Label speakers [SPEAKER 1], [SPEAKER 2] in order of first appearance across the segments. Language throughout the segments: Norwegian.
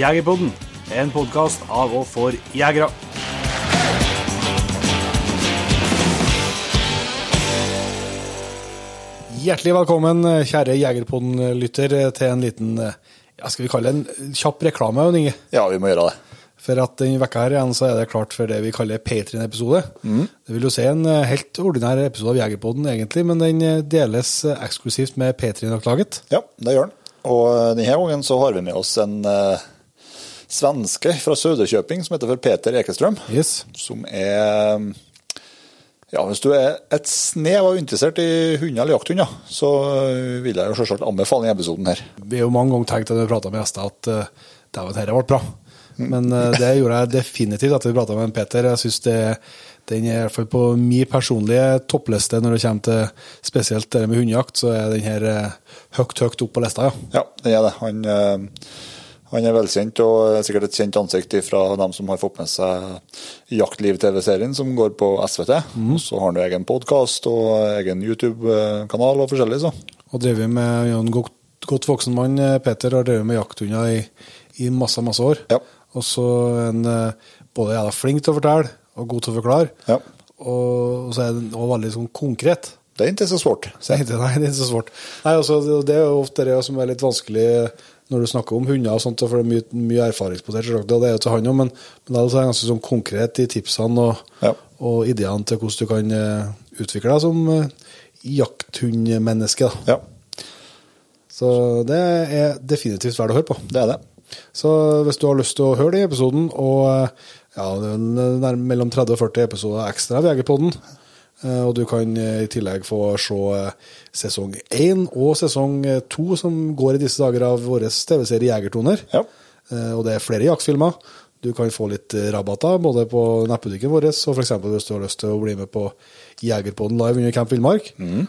[SPEAKER 1] Jegerpodden, en podkast av og for jegere. Hjertelig velkommen, kjære Jegerpodden-lytter, til en liten ja, skal vi kalle det en kjapp reklame. Inge?
[SPEAKER 2] Ja, vi må gjøre det.
[SPEAKER 1] For at denne vekka her igjen så er det klart for det vi kaller Patrion-episode. Mm. Det vil jo si en helt ordinær episode av Jegerpodden, egentlig, men den deles eksklusivt med Patrion-laget.
[SPEAKER 2] Ja, det gjør den. Og denne gangen så har vi med oss en uh, svenske fra Söderköping som heter for Peter Ekestrøm.
[SPEAKER 1] Yes.
[SPEAKER 2] Som er ja, Hvis du er et snev av interessert i hunder eller jakthunder, så vil jeg jo selvsagt anbefale denne episoden her.
[SPEAKER 1] Vi har jo mange ganger tenkt når vi prata med gjester at uh, dette ble bra. Men uh, det gjorde jeg definitivt etter vi prata med Peter. Jeg synes det, den er i hvert fall på min personlige toppliste når det kommer til spesielt det med hundejakt, så er den her uh, høyt, høyt opp på lista, ja.
[SPEAKER 2] Ja, det er det. Han, han er velkjent og er sikkert et kjent ansikt fra dem som har fått med seg Jaktliv-TV-serien som går på SVT. Mm. Så har han jo egen podkast og egen YouTube-kanal og forskjellig, så.
[SPEAKER 1] Og drevet med en godt, godt voksen mann, Peter, har drevet med jakthunder i, i masse, masse år.
[SPEAKER 2] Ja.
[SPEAKER 1] Og så en både er flink til å fortelle og god til å forklare.
[SPEAKER 2] Ja.
[SPEAKER 1] Og så er den også veldig sånn konkret.
[SPEAKER 2] Det er ikke så svårt.
[SPEAKER 1] Nei, det er ikke så svårt. Nei, altså, det er jo ofte det som er litt vanskelig når du snakker om hunder, og sånt, for det er mye, mye erfaringsbasert, og det er jo til han òg, men, men det er ganske sånn konkret i tipsene og,
[SPEAKER 2] ja.
[SPEAKER 1] og ideene til hvordan du kan uh, utvikle deg som uh, jakthundmenneske.
[SPEAKER 2] Ja.
[SPEAKER 1] Så det er definitivt verdt å høre på.
[SPEAKER 2] Det er det.
[SPEAKER 1] Så hvis du har lyst til å høre den episoden, og ja, det er mellom 30 og 40 episoder ekstra av Jegerpodden, og du kan i tillegg få se sesong én og sesong to som går i disse dager av vår TV-serie Jegertoner.
[SPEAKER 2] Ja.
[SPEAKER 1] Og det er flere jaktfilmer. Du kan få litt rabatter både på nettbutikken vår, og f.eks. hvis du har lyst til å bli med på Jegerpodden live under Camp Villmark.
[SPEAKER 2] Mm.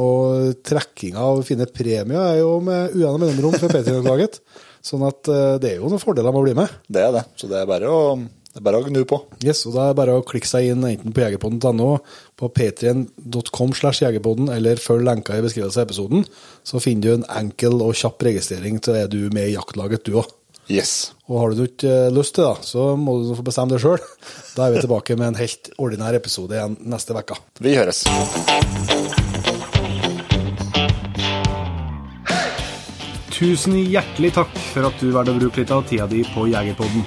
[SPEAKER 1] Og trekkinga av fine premier er jo med uenige mellomrom for P3-laget. Sånn at det er jo noen fordeler med å bli med.
[SPEAKER 2] Det er det. Så det er bare å, det er bare å gnu på.
[SPEAKER 1] Yes, og Da er det bare å klikke seg inn enten på jegerpodden.no, på patrien.com slash jegerpodden, eller følg lenka i beskrivelsen av episoden. Så finner du en enkel og kjapp registrering til er du med i jaktlaget, du òg.
[SPEAKER 2] Yes.
[SPEAKER 1] Og har du ikke lyst til det, så må du få bestemme det sjøl. Da er vi tilbake med en helt ordinær episode igjen neste uke.
[SPEAKER 2] Vi høres.
[SPEAKER 1] Tusen hjertelig takk for at du valgte å bruke litt av tida di på Jegerpodden.